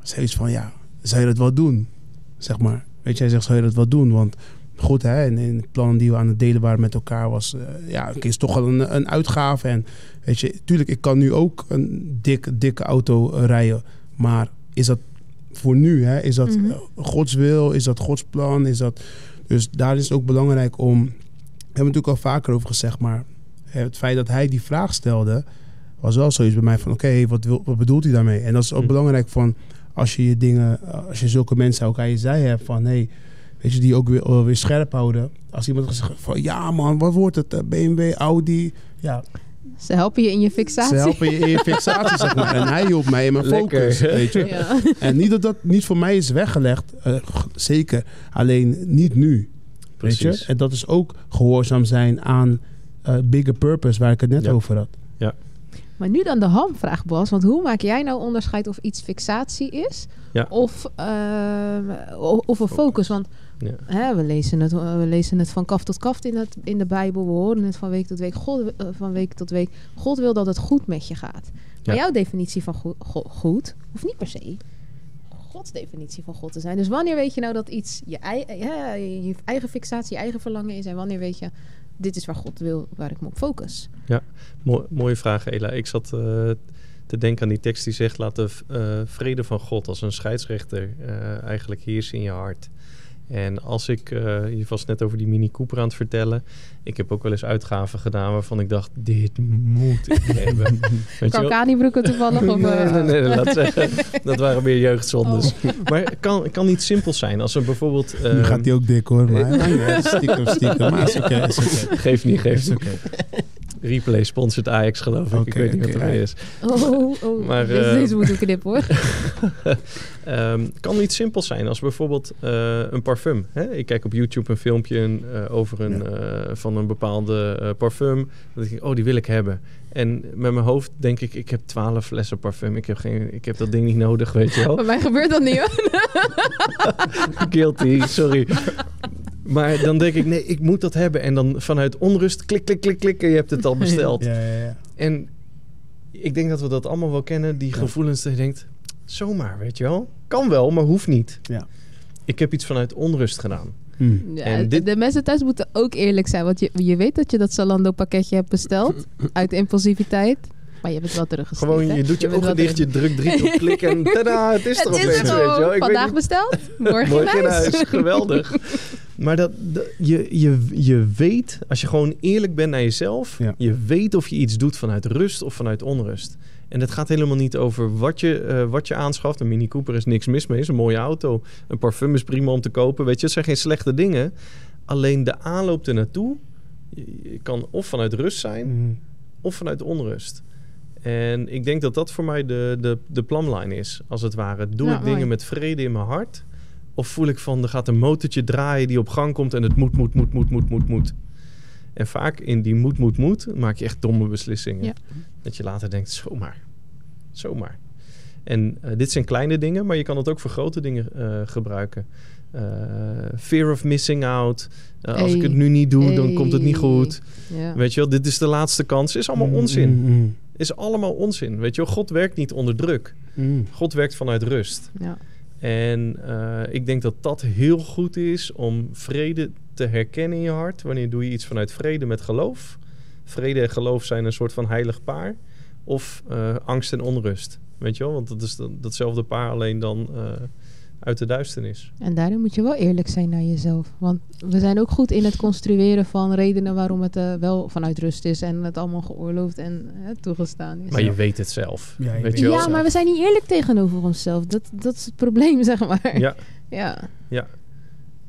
zoiets van, ja, zou je dat wel doen? Zeg maar. Weet je, hij zegt, zou je dat wel doen? Want goed, hè, in, in de plannen die we aan het delen waren met elkaar was, ja, het is toch wel een, een uitgave. En weet je, tuurlijk, ik kan nu ook een dikke, dikke auto rijden. Maar is dat voor nu, hè, is dat Mhm. eh, Gods wil? Is dat Gods plan? Is dat... Dus daar is het ook belangrijk om... We hebben natuurlijk al vaker over gezegd, maar het feit dat hij die vraag stelde, was wel zoiets bij mij van: oké, wat, wil, wat bedoelt hij daarmee? En dat is ook Hm. belangrijk van als je je dingen, als je zulke mensen ook aan je zij hebt van: hey, weet je, die ook weer, weer scherp houden. Als iemand gezegd van: ja, man, wat wordt het? Eh, BMW, Audi. Ja, Ze helpen je in je fixatie. ze helpen je in je fixatie, zeg maar. En hij hielp mij in mijn Lekker. focus, weet je. Ja. En niet dat dat niet voor mij is weggelegd, eh, zeker. Alleen niet nu, weet je. Precies. En dat is ook gehoorzaam zijn aan eh, bigger purpose, waar ik het net Ja. over had. Maar nu dan de hamvraag, Bas. Want hoe maak jij nou onderscheid of iets fixatie is? Ja. Of, ehm, of een focus? Want Ja. hè, we, lezen het, we lezen het van kaf tot kaf in, het, in de Bijbel. We horen het van week tot week. God, eh, van week tot week. God wil dat het goed met je gaat. Maar Ja. jouw definitie van go- go- goed, hoeft niet per se Gods definitie van God te zijn. Dus wanneer weet je nou dat iets je, ei- ja, je eigen fixatie, je eigen verlangen is? En wanneer weet je, dit is waar God wil, waar ik me op focus? Mooi- mooie vraag, Ela. Ik zat eh, te denken aan die tekst die zegt... laat de eh, vrede van God als een scheidsrechter eh, eigenlijk heersen in je hart. En als ik, eh, je was net over die Mini Cooper aan het vertellen... ik heb ook wel eens uitgaven gedaan waarvan ik dacht... dit moet ik hebben. Weet je wel? Kalkani-broeken toevallig? Of, nee, eh, nee, nee, laat zeggen. Dat waren meer jeugdzondes. Maar het kan, het kan niet simpel zijn. Als er bijvoorbeeld... nu ehm, gaat hij ook dik hoor, maar stiekem, stiekem. Maar is oké. Geef niet, geef niet. oké. Replay sponsort Ajax, geloof ik. ik weet niet wat er mee is. Oh, oh. Maar, deze, eh, deze moeten we knippen hoor. Ehm, het kan niet simpel zijn als bijvoorbeeld eh, een parfum. Hè? Ik kijk op YouTube een filmpje eh, over een, eh, van een bepaalde eh, parfum. Dat ik denk, oh, die wil ik hebben. En met mijn hoofd denk ik, ik heb twaalf flessen parfum. Ik heb, geen, ik heb dat ding niet nodig, weet je wel. Bij mij gebeurt dat niet hoor. Guilty, sorry. Maar dan denk ik, nee, ik moet dat hebben. En dan vanuit onrust, klik, klik, klik, klik, en je hebt het al besteld. Ja, ja, ja. En ik denk dat we dat allemaal wel kennen, die Ja. gevoelens dat je denkt, zomaar, weet je wel. Kan wel, maar hoeft niet. Ja. Ik heb iets vanuit onrust gedaan. Hm. Ja, En dit- De mensen thuis moeten ook eerlijk zijn. Want je, je weet dat je dat Zalando pakketje hebt besteld. uit impulsiviteit. Maar je hebt het wel teruggestuurd. Gewoon, je doet je bent wel ogen dicht, je drukt drie op klik en tada, het is er Het opeens, is weet je wel. Ik vandaag besteld. Morgen, Morgen in huis. geweldig. Maar dat, dat- je, je, je weet, als je gewoon eerlijk bent naar jezelf, Ja. je weet of je iets doet vanuit rust of vanuit onrust. En het gaat helemaal niet over wat je, eh, wat je aanschaft. Een Mini Cooper is niks mis mee, is een mooie auto. Een parfum is prima om te kopen. Weet je, het zijn geen slechte dingen. Alleen de aanloop ernaartoe, je, je kan of vanuit rust zijn Hm. of vanuit onrust. En ik denk dat dat voor mij de, de, de plumline is, als het ware. Doe Ja, ik dingen met vrede in mijn hart? Of voel ik van, er gaat een motortje draaien die op gang komt en het moet, moet, moet, moet, moet, moet, moet. En vaak in die moet, moet, moet maak je echt domme beslissingen. Ja. Dat je later denkt, zomaar, zomaar. En eh, dit zijn kleine dingen, maar je kan het ook voor grote dingen eh, gebruiken. Eh, fear of missing out. Als ik het nu niet doe, dan komt het niet goed. Weet je wel, dit is de laatste kans. Is allemaal onzin. Mm, mm, Is allemaal onzin. Weet je wel, God werkt niet onder druk. mm. God werkt vanuit rust. Ja. En eh, ik denk dat dat heel goed is om vrede te herkennen in je hart. Wanneer doe je iets vanuit vrede met geloof? Vrede en geloof zijn een soort van heilig paar. Of eh, angst en onrust. Weet je wel, want dat is dan- datzelfde paar alleen dan eh, uit de duisternis. En daarin moet je wel eerlijk zijn naar jezelf. Want we zijn ook goed in het construeren van redenen waarom het eh, wel vanuit rust is en het allemaal geoorloofd en eh, toegestaan is. Maar je weet het zelf. Ja, je weet weet je wel? ja, maar we zijn niet eerlijk tegenover onszelf. Dat, dat is het probleem, zeg maar. Ja, Ja.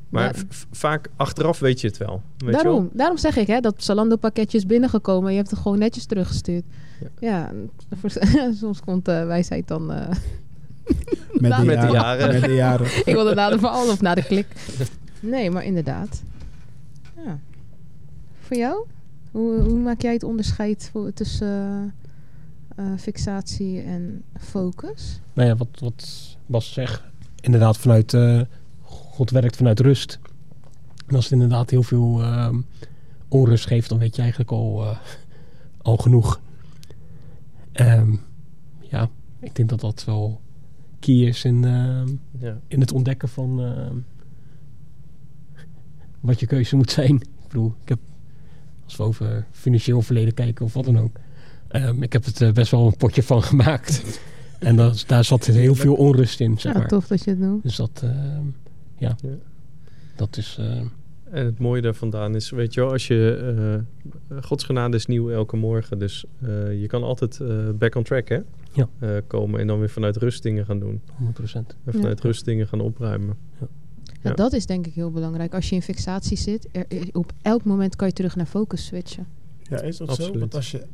maar Ja. v- vaak achteraf weet je het wel. Weet je Daarom, wel? daarom zeg ik hè, dat Zalando pakketje is binnengekomen en je hebt het gewoon netjes teruggestuurd. Ja. Ja, voor- soms komt de wijsheid dan... Met, de Met de jaren. jaren. Met de jaren. ik wilde na de verhaal of na de klik. Nee, maar inderdaad. Ja. Voor jou? Hoe, hoe maak jij het onderscheid voor, tussen eh, eh, fixatie en focus? Nou ja, wat, wat Bas zegt, inderdaad vanuit, eh, God werkt vanuit rust. En als het inderdaad heel veel ehm, onrust geeft, dan weet je eigenlijk al, eh, al genoeg. Ehm, ja, ik denk dat dat wel key is in, ehm, Ja. in het ontdekken van ehm, wat je keuze moet zijn. Ik bedoel, ik heb, als we over financieel verleden kijken of wat dan ook. ehm, ik heb het er best wel een potje van gemaakt. en dat, daar zat heel veel onrust in, zeg Ja, maar. tof dat je het doet. Dus dat, ehm, ja, Ja. dat is... En het mooie daar vandaan is, weet je wel, als je... eh, Gods genade is nieuw elke morgen. Dus eh, je kan altijd eh, back on track, hè? Ja. Eh, komen en dan weer vanuit rust dingen gaan doen. 100%. En vanuit rust dingen gaan opruimen. Ja, Ja. dat is denk ik heel belangrijk. Als je in fixatie zit, er, op elk moment kan je terug naar focus switchen. Ja, is dat zo? Want als je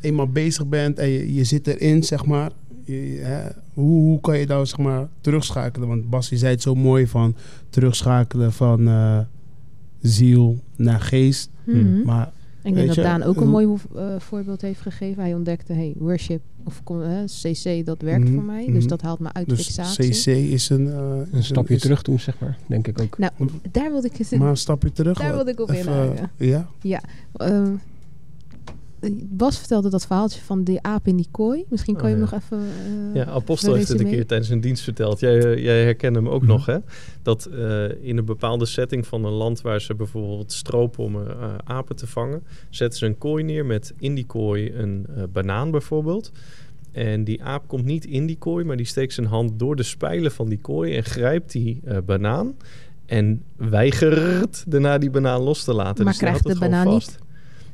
eenmaal bezig bent en je, je zit erin, zeg maar. je- je- hè, hoe, hoe kan je nou, zeg maar, terugschakelen? Want Bas, die zei het zo mooi van terugschakelen van eh, ziel naar geest. Mhm. Maar Ik denk Weet dat je, Daan ook een mooi eh, voorbeeld heeft gegeven. Hij ontdekte, hey, worship of kom- eh, CC, dat werkt Mhm, voor mij. mhm. Dus dat haalt me uit dus fixatie. CC is een... eh, is Een stapje is- terug doen, zeg maar. Denk ik ook. Nou, daar wilde ik het Maar een stapje terug. Daar wilde ik op even, inhaken. Ja? Ehm, Bas vertelde dat verhaaltje van die aap in die kooi. Misschien kan Oh, je hem ja. nog even. eh, Ja, Apostel heeft het een keer tijdens een dienst verteld. Jij, eh, jij herkent hem ook Mhm. nog, hè? Dat eh, in een bepaalde setting van een land waar ze bijvoorbeeld stropen om eh, apen te vangen, zetten ze een kooi neer met in die kooi een eh, banaan bijvoorbeeld. En die aap komt niet in die kooi, maar die steekt zijn hand door de spijlen van die kooi en grijpt die eh, banaan. En weigert daarna die banaan los te laten. Maar dus die krijgt de het gewoon banaan vast.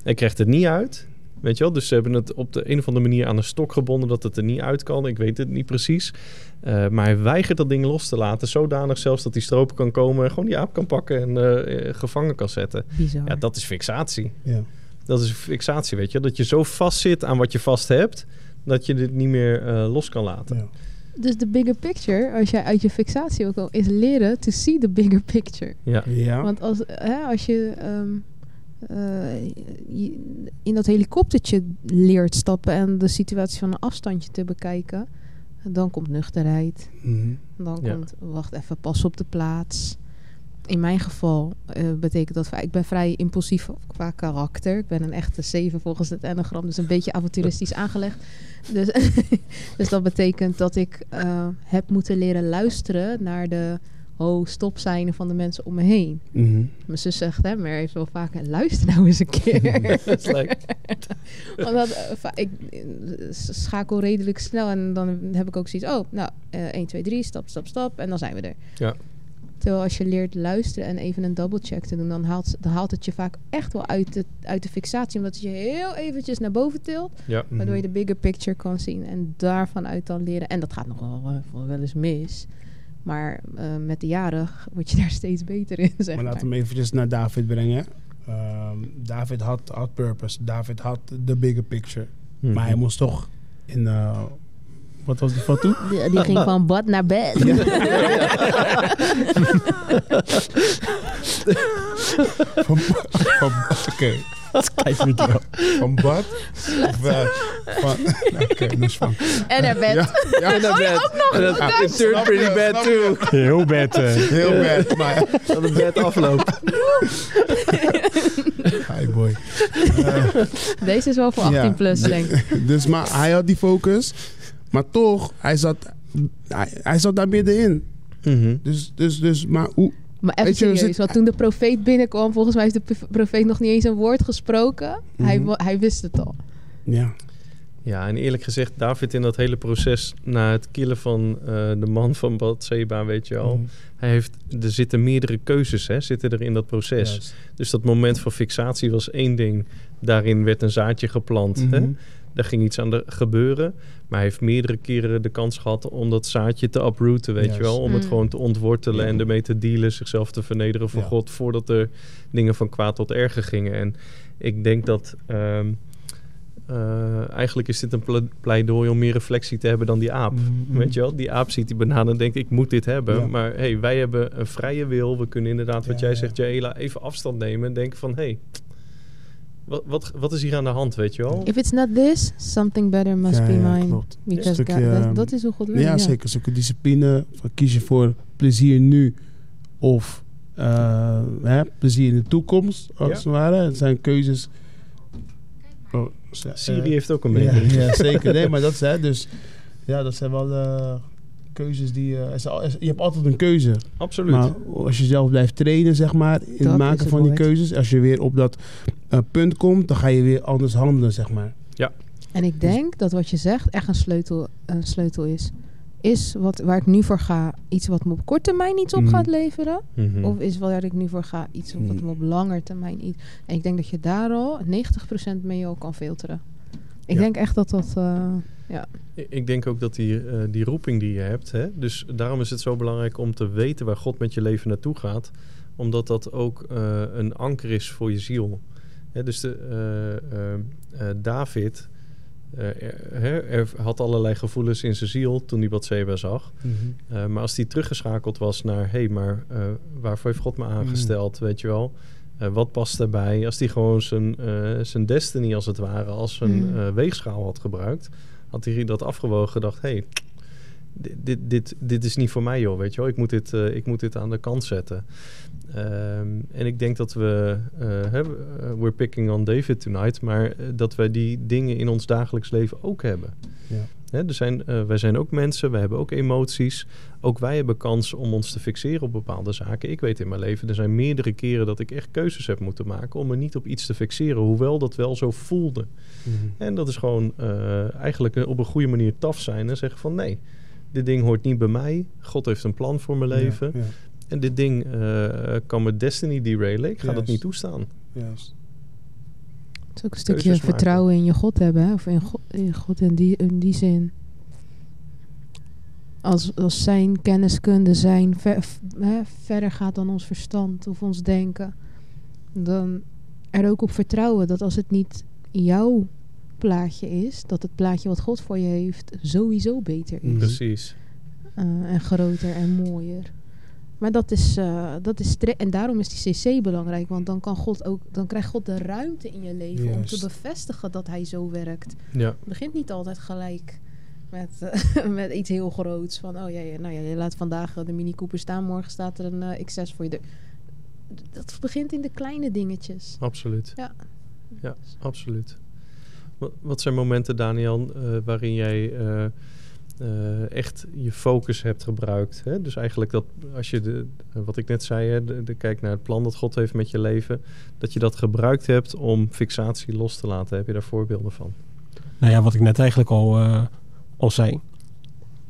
Hij krijgt het niet uit. Weet je wel? Dus ze hebben het op de een of andere manier aan een stok gebonden dat het er niet uit kan. Ik weet het niet precies. Eh, maar hij weigert dat ding los te laten. Zodanig zelfs dat die stroper kan komen en gewoon die aap kan pakken en eh, eh, gevangen kan zetten. Bizar. Ja, dat is fixatie. Ja. Dat is fixatie, weet je. Dat je zo vast zit aan wat je vast hebt, dat je dit niet meer eh, los kan laten. ja. Dus de bigger picture, als jij uit je fixatie ook al, is leren to see the bigger picture. Ja. Ja. Want als, hè, als je, ehm, eh, je in dat helikoptertje leert stappen en de situatie van een afstandje te bekijken, dan komt nuchterheid. Mhm. Dan Ja. komt, wacht even, pas op de plaats. In mijn geval eh, betekent dat, ik ben vrij impulsief qua karakter. Ik ben een echte zeven volgens het enneagram, dus een beetje avonturistisch aangelegd. Dus, dus dat betekent dat ik eh, heb moeten leren luisteren naar de ho, stop zijn van de mensen om me heen. Mhm. Mijn zus zegt, hè, maar heeft wel vaker, luister nou eens een keer. Dat is leuk. Want dat, eh, ik eh, schakel redelijk snel en dan heb ik ook zoiets, oh, nou, eh 1, 2, 3, stap, stap, stap en dan zijn we er. Ja. Terwijl als je leert luisteren en even een double check te doen, dan haalt, dan haalt het je vaak echt wel uit de, uit de fixatie, omdat het je heel eventjes naar boven tilt, Ja. waardoor je Mhm. de bigger picture kan zien en daarvan uit dan leren. En dat gaat nog wel, eh, wel eens mis. Maar eh, met de jaren word je daar steeds beter in, zeg Maar maar. laten we hem eventjes naar David brengen. Ehm, David had, had purpose. David had de bigger picture. Mhm. Maar hij moest toch in... eh, wat was die van toen? Die, die ging van bad naar bed. Van, van, Oké. Kijk video. Van bad? Of, eh, van, nou, Oké, dus van... en naar bed. Ja, ja, En dat bed. En dat Ja, it turned snap pretty bad too. Heel bad. eh. heel bad, maar... Dat het bed afloopt. Hi boy. Deze is wel voor 18 Ja. plus, denk ik. Dus maar hij had die focus. Maar toch, hij zat, hij, hij zat daar middenin. Mhm. Dus, dus, dus, maar hoe... Maar even Weet je, we serieus, want toen de profeet binnenkwam, volgens mij heeft de pro- profeet nog niet eens een woord gesproken. hij, Mhm. hij wist het al. Ja. Ja, en eerlijk gezegd, David in dat hele proces na het killen van eh, de man van Bathseba, weet je al. Mhm. Hij heeft, er zitten meerdere keuzes, hè, zitten er in dat proces. Juist. Dus dat moment van fixatie was één ding. Daarin werd een zaadje geplant. hè. Daar ging iets aan de gebeuren. Maar hij heeft meerdere keren de kans gehad om dat zaadje te uprooten, weet je wel. Om het Mm. gewoon te ontwortelen Ja. en ermee te dealen, zichzelf te vernederen voor Ja. God, voordat er dingen van kwaad tot erger gingen. En ik denk dat ehm, eh, eigenlijk is dit een ple- pleidooi om meer reflectie te hebben dan die aap. Mhm. Weet je wel, die aap ziet die banaan en denkt, ik moet dit hebben. Ja. Maar hey, wij hebben een vrije wil. We kunnen inderdaad, wat Ja, jij ja. zegt, Jaela, even afstand nemen en denken van, hey, wat, wat, wat is hier aan de hand, weet je wel? If it's not this, something better must Ja, be ja, mine. klopt. Because Stukje, God- dat, ehm, dat is hoe God wil. Ja, zeker. Zulke discipline. Van kies je voor plezier nu of eh, hè, plezier in de toekomst, als Ja. het ware. Het zijn keuzes. Oh, Siri eh, heeft ook een mening. ja, zeker. Nee, maar dat is hè, dus. Ja, dat zijn wel eh, keuzes die. is al- is- je hebt altijd een keuze. Absoluut. Maar als je zelf blijft trainen, zeg maar, in Dat het maken het van die keuzes, als je weer op dat eh, punt komt, dan ga je weer anders handelen, zeg maar. En ik denk dat wat je zegt echt een sleutel, een sleutel is. Is wat, waar ik nu voor ga iets wat me op korte termijn iets op Mhm. gaat leveren? Mhm. Of is waar ik nu voor ga iets wat Mhm. me op lange termijn iets... En ik denk dat je daar al 90% mee al kan filteren. Ik Ja. denk echt dat dat... eh, Ik- Ik denk ook dat die, eh, die roeping die je hebt, hè, dus daarom is het zo belangrijk om te weten waar God met je leven naartoe gaat, omdat dat ook eh, een anker is voor je ziel. Hè, dus de, eh, eh, eh, David er, er had allerlei gevoelens in zijn ziel toen hij Bathseba zag. Eh, maar als hij teruggeschakeld was naar, hé, hey, maar waarvoor heeft God me aangesteld, weet je wel? Wat past daarbij? Als hij gewoon zijn, zijn destiny als het ware als een Mm. eh, weegschaal had gebruikt, had hij dat afgewogen gedacht, hé, hey, dit, dit, dit, dit is niet voor mij joh, weet je wel? Ik moet dit, eh, ik moet dit aan de kant zetten. Ehm, en ik denk dat we, eh, hebben, eh, we're picking on David tonight, maar dat wij die dingen in ons dagelijks leven ook hebben. Ja. Hè, er zijn, wij zijn ook mensen, wij hebben ook emoties. Ook wij hebben kans om ons te fixeren op bepaalde zaken. Ik weet in mijn leven, er zijn meerdere keren dat ik echt keuzes heb moeten maken om me niet op iets te fixeren, hoewel dat wel zo voelde. En dat is gewoon eigenlijk op een goede manier taf zijn en zeggen van nee, dit ding hoort niet bij mij. God heeft een plan voor mijn leven. Ja, ja, En dit ding eh, kan mijn destiny derailen. Ik ga dat niet toestaan. juist. Het is ook een stukje Keuzes maken. vertrouwen in je God hebben. Hè? Of in God in, God in, die, in die zin. Als, als zijn kenniskunde zijn ver- f- hè, verder gaat dan ons verstand of ons denken. Dan er ook op vertrouwen dat als het niet jouw plaatje is, dat het plaatje wat God voor je heeft sowieso beter is. Precies. Eh, en groter en mooier. Maar dat is, eh, dat is en daarom is die CC belangrijk, want dan kan God ook, dan krijgt God de ruimte in je leven om te bevestigen dat Hij zo werkt. Ja, Het begint niet altijd gelijk met, eh, met iets heel groots. Van, oh ja, ja, nou ja, je laat vandaag de Mini Cooper staan, morgen staat er een eh, X6 voor je deur. Dat begint in de kleine dingetjes. absoluut. Ja. Ja, absoluut. Wat, zijn momenten, Daniel, eh, waarin jij eh, eh, echt je focus hebt gebruikt? Hè? Dus eigenlijk dat als je, de, wat ik net zei, hè, de, de kijk naar het plan dat God heeft met je leven, dat je dat gebruikt hebt om fixatie los te laten. Heb je daar voorbeelden van? Nou ja, wat ik net eigenlijk al, al zei.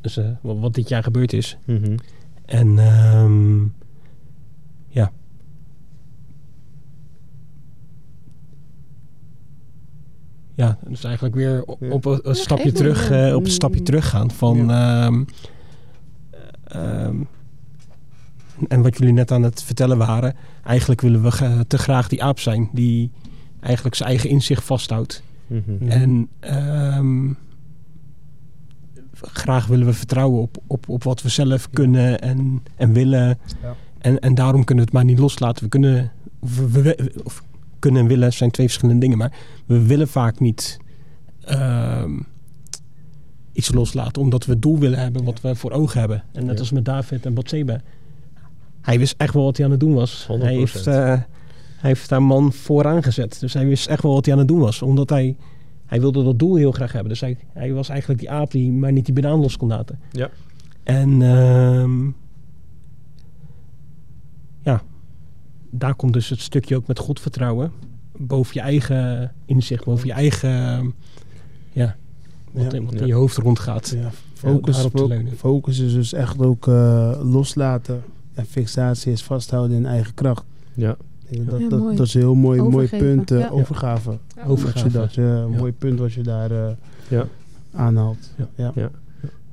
Dus wat, wat dit jaar gebeurd is. Mhm. En ehm, ja. Ja, dus eigenlijk weer op een, Ja, stapje terug, eh, op een stapje Mm. teruggaan van. ehm, ehm, en wat jullie net aan het vertellen waren, eigenlijk willen we te graag die aap zijn die eigenlijk zijn eigen inzicht vasthoudt. Mhm. En ehm, graag willen we vertrouwen op, op, op wat we zelf kunnen en, en willen. Ja. En, en daarom kunnen we het maar niet loslaten. We kunnen, we, we- of kunnen en willen zijn twee verschillende dingen. Maar we willen vaak niet ehm, iets loslaten. Omdat we het doel willen hebben wat we voor ogen hebben. En net Ja. als met David en Bathsheba. Hij wist echt wel wat hij aan het doen was. 100%. Hij heeft, hij heeft daar man vooraan gezet. Dus hij wist echt wel wat hij aan het doen was. Omdat hij, hij wilde dat doel heel graag hebben. Dus hij, hij was eigenlijk die aap die maar niet die banaan los kon laten. Ja. En ehm, ja, daar komt dus het stukje ook met God vertrouwen. Boven je eigen inzicht, boven je eigen, ja, wat, Ja. wat Ja. in je hoofd rondgaat. Ja, focus, daarop te fo- leunen. focus is dus echt ook eh, loslaten. En fixatie is vasthouden in eigen kracht. Ja, Dat, Ja, dat, dat is een heel mooi, mooi punt. eh, ja. Overgave. Ja. Overgave. Wat je dat, mooi punt wat je daar eh, ja. aanhaalt. Ja.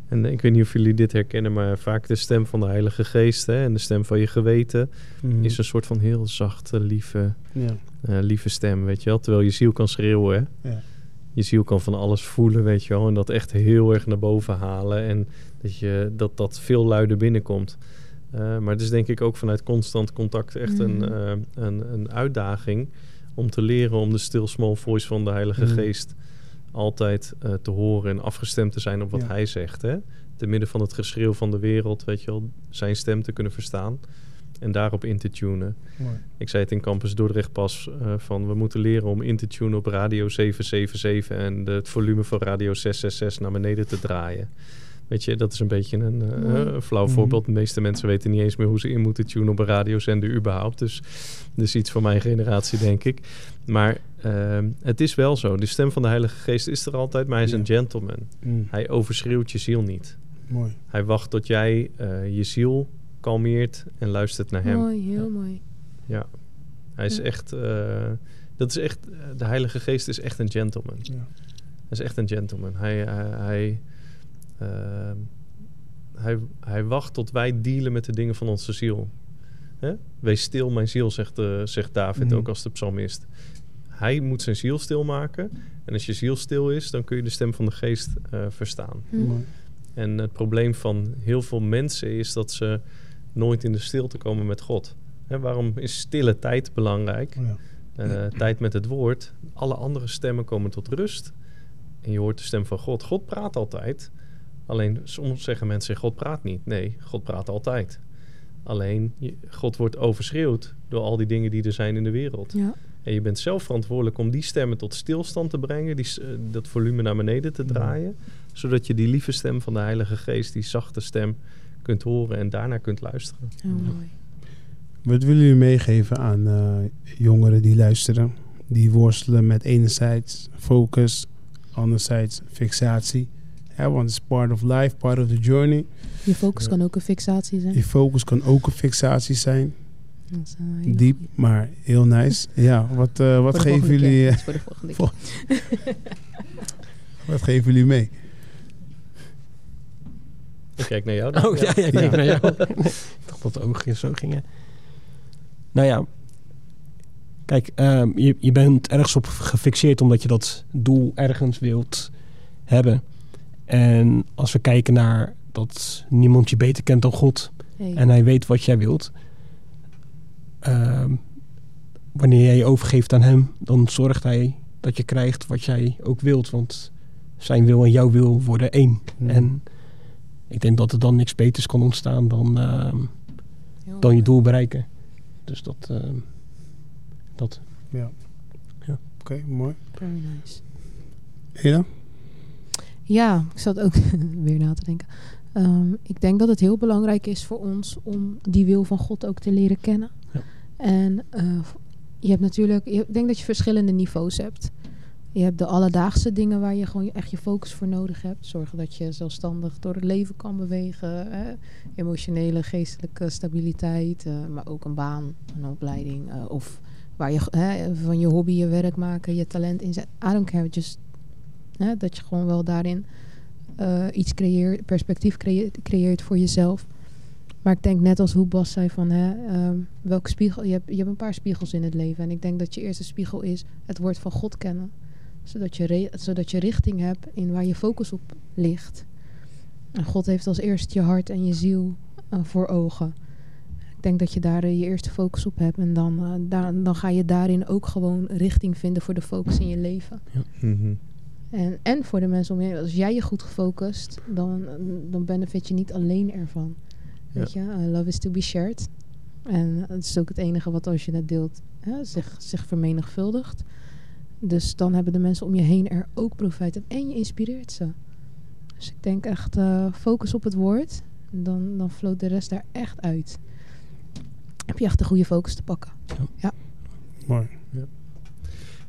En ik weet niet of jullie dit herkennen, maar vaak de stem van de Heilige Geest hè, en de stem van je geweten Mhm. is een soort van heel zachte, lieve, ja. eh, lieve stem, weet je wel. Terwijl je ziel kan schreeuwen, hè. Ja. Je ziel kan van alles voelen, weet je wel. En dat echt heel erg naar boven halen. En dat je, dat, dat veel luider binnenkomt. Eh, maar het is denk ik ook vanuit constant contact echt een, Mhm. eh, een, een uitdaging... om te leren om de still small voice van de Heilige Mhm. Geest... altijd eh, te horen en afgestemd te zijn op wat Ja. hij zegt. Hè? Te midden van het geschreeuw van de wereld, weet je wel... zijn stem te kunnen verstaan en daarop in te tunen. Mooi. Ik zei het in Campus Dordrecht pas eh, van we moeten leren om in te tunen op radio 777 en de, het volume van radio 666 naar beneden te draaien. Weet je, dat is een beetje een, eh, flauw Mhm. voorbeeld. De meeste mensen weten niet eens meer hoe ze in moeten tunen op een radiozender überhaupt. Dus dat is iets van mijn generatie, denk ik. Maar ehm, het is wel zo. De stem van de Heilige Geest is er altijd, maar hij is Ja. een gentleman. Mm, Hij overschreeuwt je ziel niet. mooi. Hij wacht tot jij eh, je ziel kalmeert en luistert naar hem. Mooi, heel mooi. Ja, hij is Ja. echt. eh, dat is echt. De Heilige Geest is echt een gentleman. Ja. Hij is echt een gentleman. Hij, hij, hij, ehm, hij, hij wacht tot wij dealen met de dingen van onze ziel. Hè? Wees stil, mijn ziel, zegt, eh, zegt David Mhm. ook als de psalmist. Hij moet zijn ziel stilmaken. En als je ziel stil is, dan kun je de stem van de geest eh, verstaan. Hm. Mooi. En het probleem van heel veel mensen is dat ze nooit in de stilte komen met God. Hè, waarom is stille tijd belangrijk? Ja. Eh, tijd met het woord. Alle andere stemmen komen tot rust. En je hoort de stem van God. God praat altijd. Alleen soms zeggen mensen: God praat niet. Nee, God praat altijd. Alleen God wordt overschreeuwd door al die dingen die er zijn in de wereld. Ja. En je bent zelf verantwoordelijk om die stemmen tot stilstand te brengen, die, eh, dat volume naar beneden te Ja. draaien, zodat je die lieve stem van de Heilige Geest, die zachte stem, kunt horen en daarna kunt luisteren. Heel mooi. Wat willen jullie meegeven aan eh, jongeren die luisteren? Die worstelen met enerzijds focus, anderzijds fixatie. Ja, want het is part of life, part of the journey. Je focus Ja. kan ook een fixatie zijn. Je focus kan ook een fixatie zijn. Dat is een hele Diep, goeie. maar heel nice. Ja, wat, eh, wat geven jullie... keer. eh, voor de volgende Vol- keer. wat geven jullie mee? Ik kijk naar jou. dan. Oh ja, ja, ik Ja. keek naar jou. ik dacht dat de oogjes zo gingen. Nou ja, kijk, ehm, je, je bent ergens op gefixeerd omdat je dat doel ergens wilt hebben. En als we kijken naar dat niemand je beter kent dan God Hey. en hij weet wat jij wilt. Ehm, wanneer jij je overgeeft aan hem, dan zorgt hij dat je krijgt wat jij ook wilt. Want zijn wil en jouw wil worden één. Hmm. En ik denk dat er dan niks beters kan ontstaan dan, ehm, dan je doel bereiken. Dus dat. ehm, dat. Ja. Ja. Oké, mooi. Very nice. Eda? Ja, ik zat ook weer na te denken. Ehm, ik denk dat het heel belangrijk is voor ons om die wil van God ook te leren kennen. En eh, je hebt natuurlijk, ik denk dat je verschillende niveaus hebt. Je hebt de alledaagse dingen waar je gewoon echt je focus voor nodig hebt. Zorgen dat je zelfstandig door het leven kan bewegen. Hè? Emotionele, geestelijke stabiliteit. eh, maar ook een baan, een opleiding. eh, of waar je hè, van je hobby je werk maken, je talent inzet. I don't just hè, dat je gewoon wel daarin iets creëert, perspectief creëert voor jezelf. Maar ik denk net als hoe Bas zei van hè, ehm, welke spiegel, je hebt, je hebt een paar spiegels in het leven. En ik denk dat je eerste spiegel is het woord van God kennen. Zodat je, re- zodat je richting hebt in waar je focus op ligt. En God heeft als eerst je hart en je ziel eh, voor ogen. Ik denk dat je daar eh, je eerste focus op hebt. En dan, eh, daar, dan ga je daarin ook gewoon richting vinden voor de focus in je leven. Mhm. En, en voor de mensen om je heen. Als jij je goed gefocust, dan, dan benefit je niet alleen ervan. Weet je, eh, love is to be shared. En het is ook het enige wat als je het deelt hè, zich, zich vermenigvuldigt. Dus dan hebben de mensen om je heen er ook profijt uit. En je inspireert ze. Dus ik denk echt, eh, focus op het woord. Dan, dan floot de rest daar echt uit. Heb je echt de goede focus te pakken. Mooi.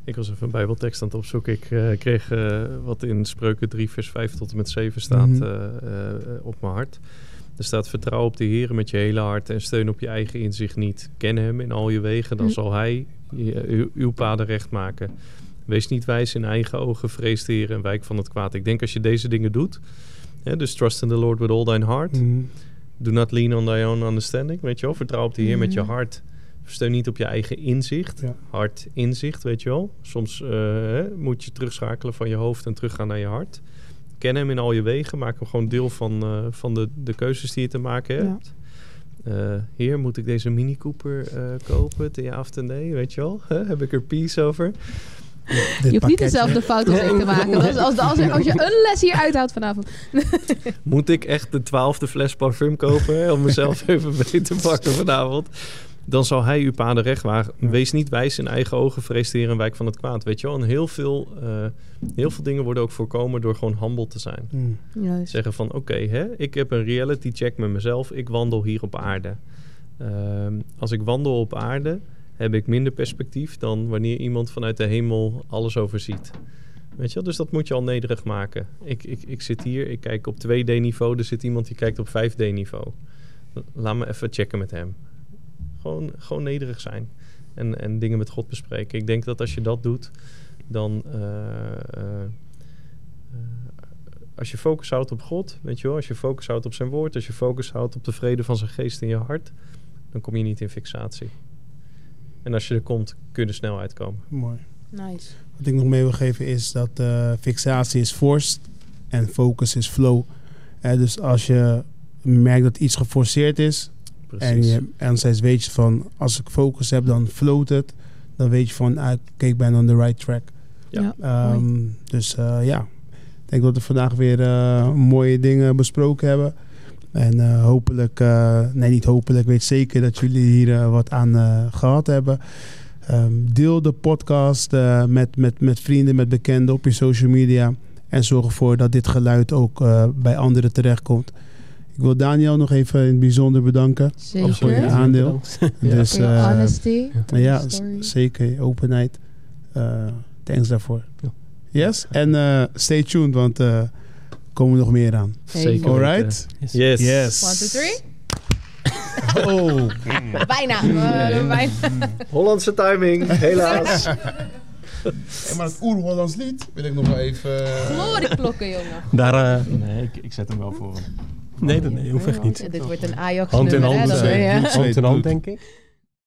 Ik was even een bijbeltekst aan het opzoeken. Ik eh, kreeg wat in Spreuken 3 vers 5 tot en met 7 staat Mhm. eh, eh, op mijn hart. Er staat vertrouw op de Heer met je hele hart en steun op je eigen inzicht niet. Ken hem in al je wegen, dan Mm. zal hij je- uw, uw paden recht maken. Wees niet wijs in eigen ogen, vrees de Heer en wijk van het kwaad. Ik denk als je deze dingen doet, hè, dus trust in the Lord with all thine heart. Mhm. Do not lean on thy own understanding, weet je wel. Vertrouw op de Heer met je Mhm. hart. Steun niet op je eigen inzicht. Ja. Hart inzicht, weet je wel. Soms eh, moet je terugschakelen van je hoofd en teruggaan naar je hart. Ken hem in al je wegen. Maak hem gewoon deel van, eh, van de, de keuzes die je te maken Ja. hebt. Eh, heer, moet ik deze Mini Cooper eh, kopen? Ten ja of ten nee, weet je wel? Hè? Heb ik er peace over? Je hoeft niet dezelfde fout als ik te maken. Als, als, als, als je een les hier uithoudt vanavond. Moet ik echt de twaalfde fles parfum kopen hè, om mezelf even mee te pakken vanavond? Dan zal hij uw paden recht wagen. Ja. Wees niet wijs in eigen ogen, vrees de Heer en wijk van het kwaad. Weet je wel? En heel veel, eh, heel veel dingen worden ook voorkomen door gewoon humble te zijn. Mhm. Juist. Zeggen van, oké, hè, ik heb een reality check met mezelf. Ik wandel hier op aarde. Ehm, als ik wandel op aarde, heb ik minder perspectief dan wanneer iemand vanuit de hemel alles overziet. Weet je wel? Dus dat moet je al nederig maken. Ik, ik, ik zit hier, ik kijk op 2D-niveau. Er zit iemand die kijkt op 5D-niveau. Laat me even checken met hem. Gewoon, gewoon nederig zijn. En, en dingen met God bespreken. Ik denk dat als je dat doet, dan... eh, eh, eh, als je focus houdt op God, weet je wel, als je focus houdt op zijn woord, als je focus houdt op de vrede van zijn geest in je hart, dan kom je niet in fixatie. En als je er komt, kun je er snel uitkomen. Mooi. Nice. Wat ik nog mee wil geven is dat eh, fixatie is forced en focus is flow. Eh, dus als je merkt dat iets geforceerd is Precies. en je enerzijds weet je van als ik focus heb dan float het, dan weet je van ah, kijk ik ben on the right track. Ja. Ehm, dus eh, ja, ik denk dat we vandaag weer eh, mooie dingen besproken hebben. En eh, hopelijk, eh, nee niet hopelijk, ik weet zeker dat jullie hier wat aan eh, gehad hebben. Ehm, deel de podcast eh, met, met, met vrienden, met bekenden op je social media. En zorg ervoor dat dit geluid ook eh, bij anderen terechtkomt. Ik wil Daniel nog even in het bijzonder bedanken. Zeker. voor je aandeel. Ja. Dus, eh, honesty. ja, zeker. Openheid. Eh, thanks daarvoor. Ja. Yes? En eh, stay tuned, want eh, er komen nog meer aan. Zeker. Alright? Yes. Yes. Yes. One, two, three. Oh. Bijna. Eh, bijna. Hollandse timing, helaas. Hey, maar het oer-Hollands lied wil ik nog wel even... Glorieklokken, jongen. Daar, eh, Nee, ik, ik zet hem wel voor hem. Nee, nee, nee, hoeft echt niet. Dit wordt een Ajax Hand in hand, Hand in hand, denk ik.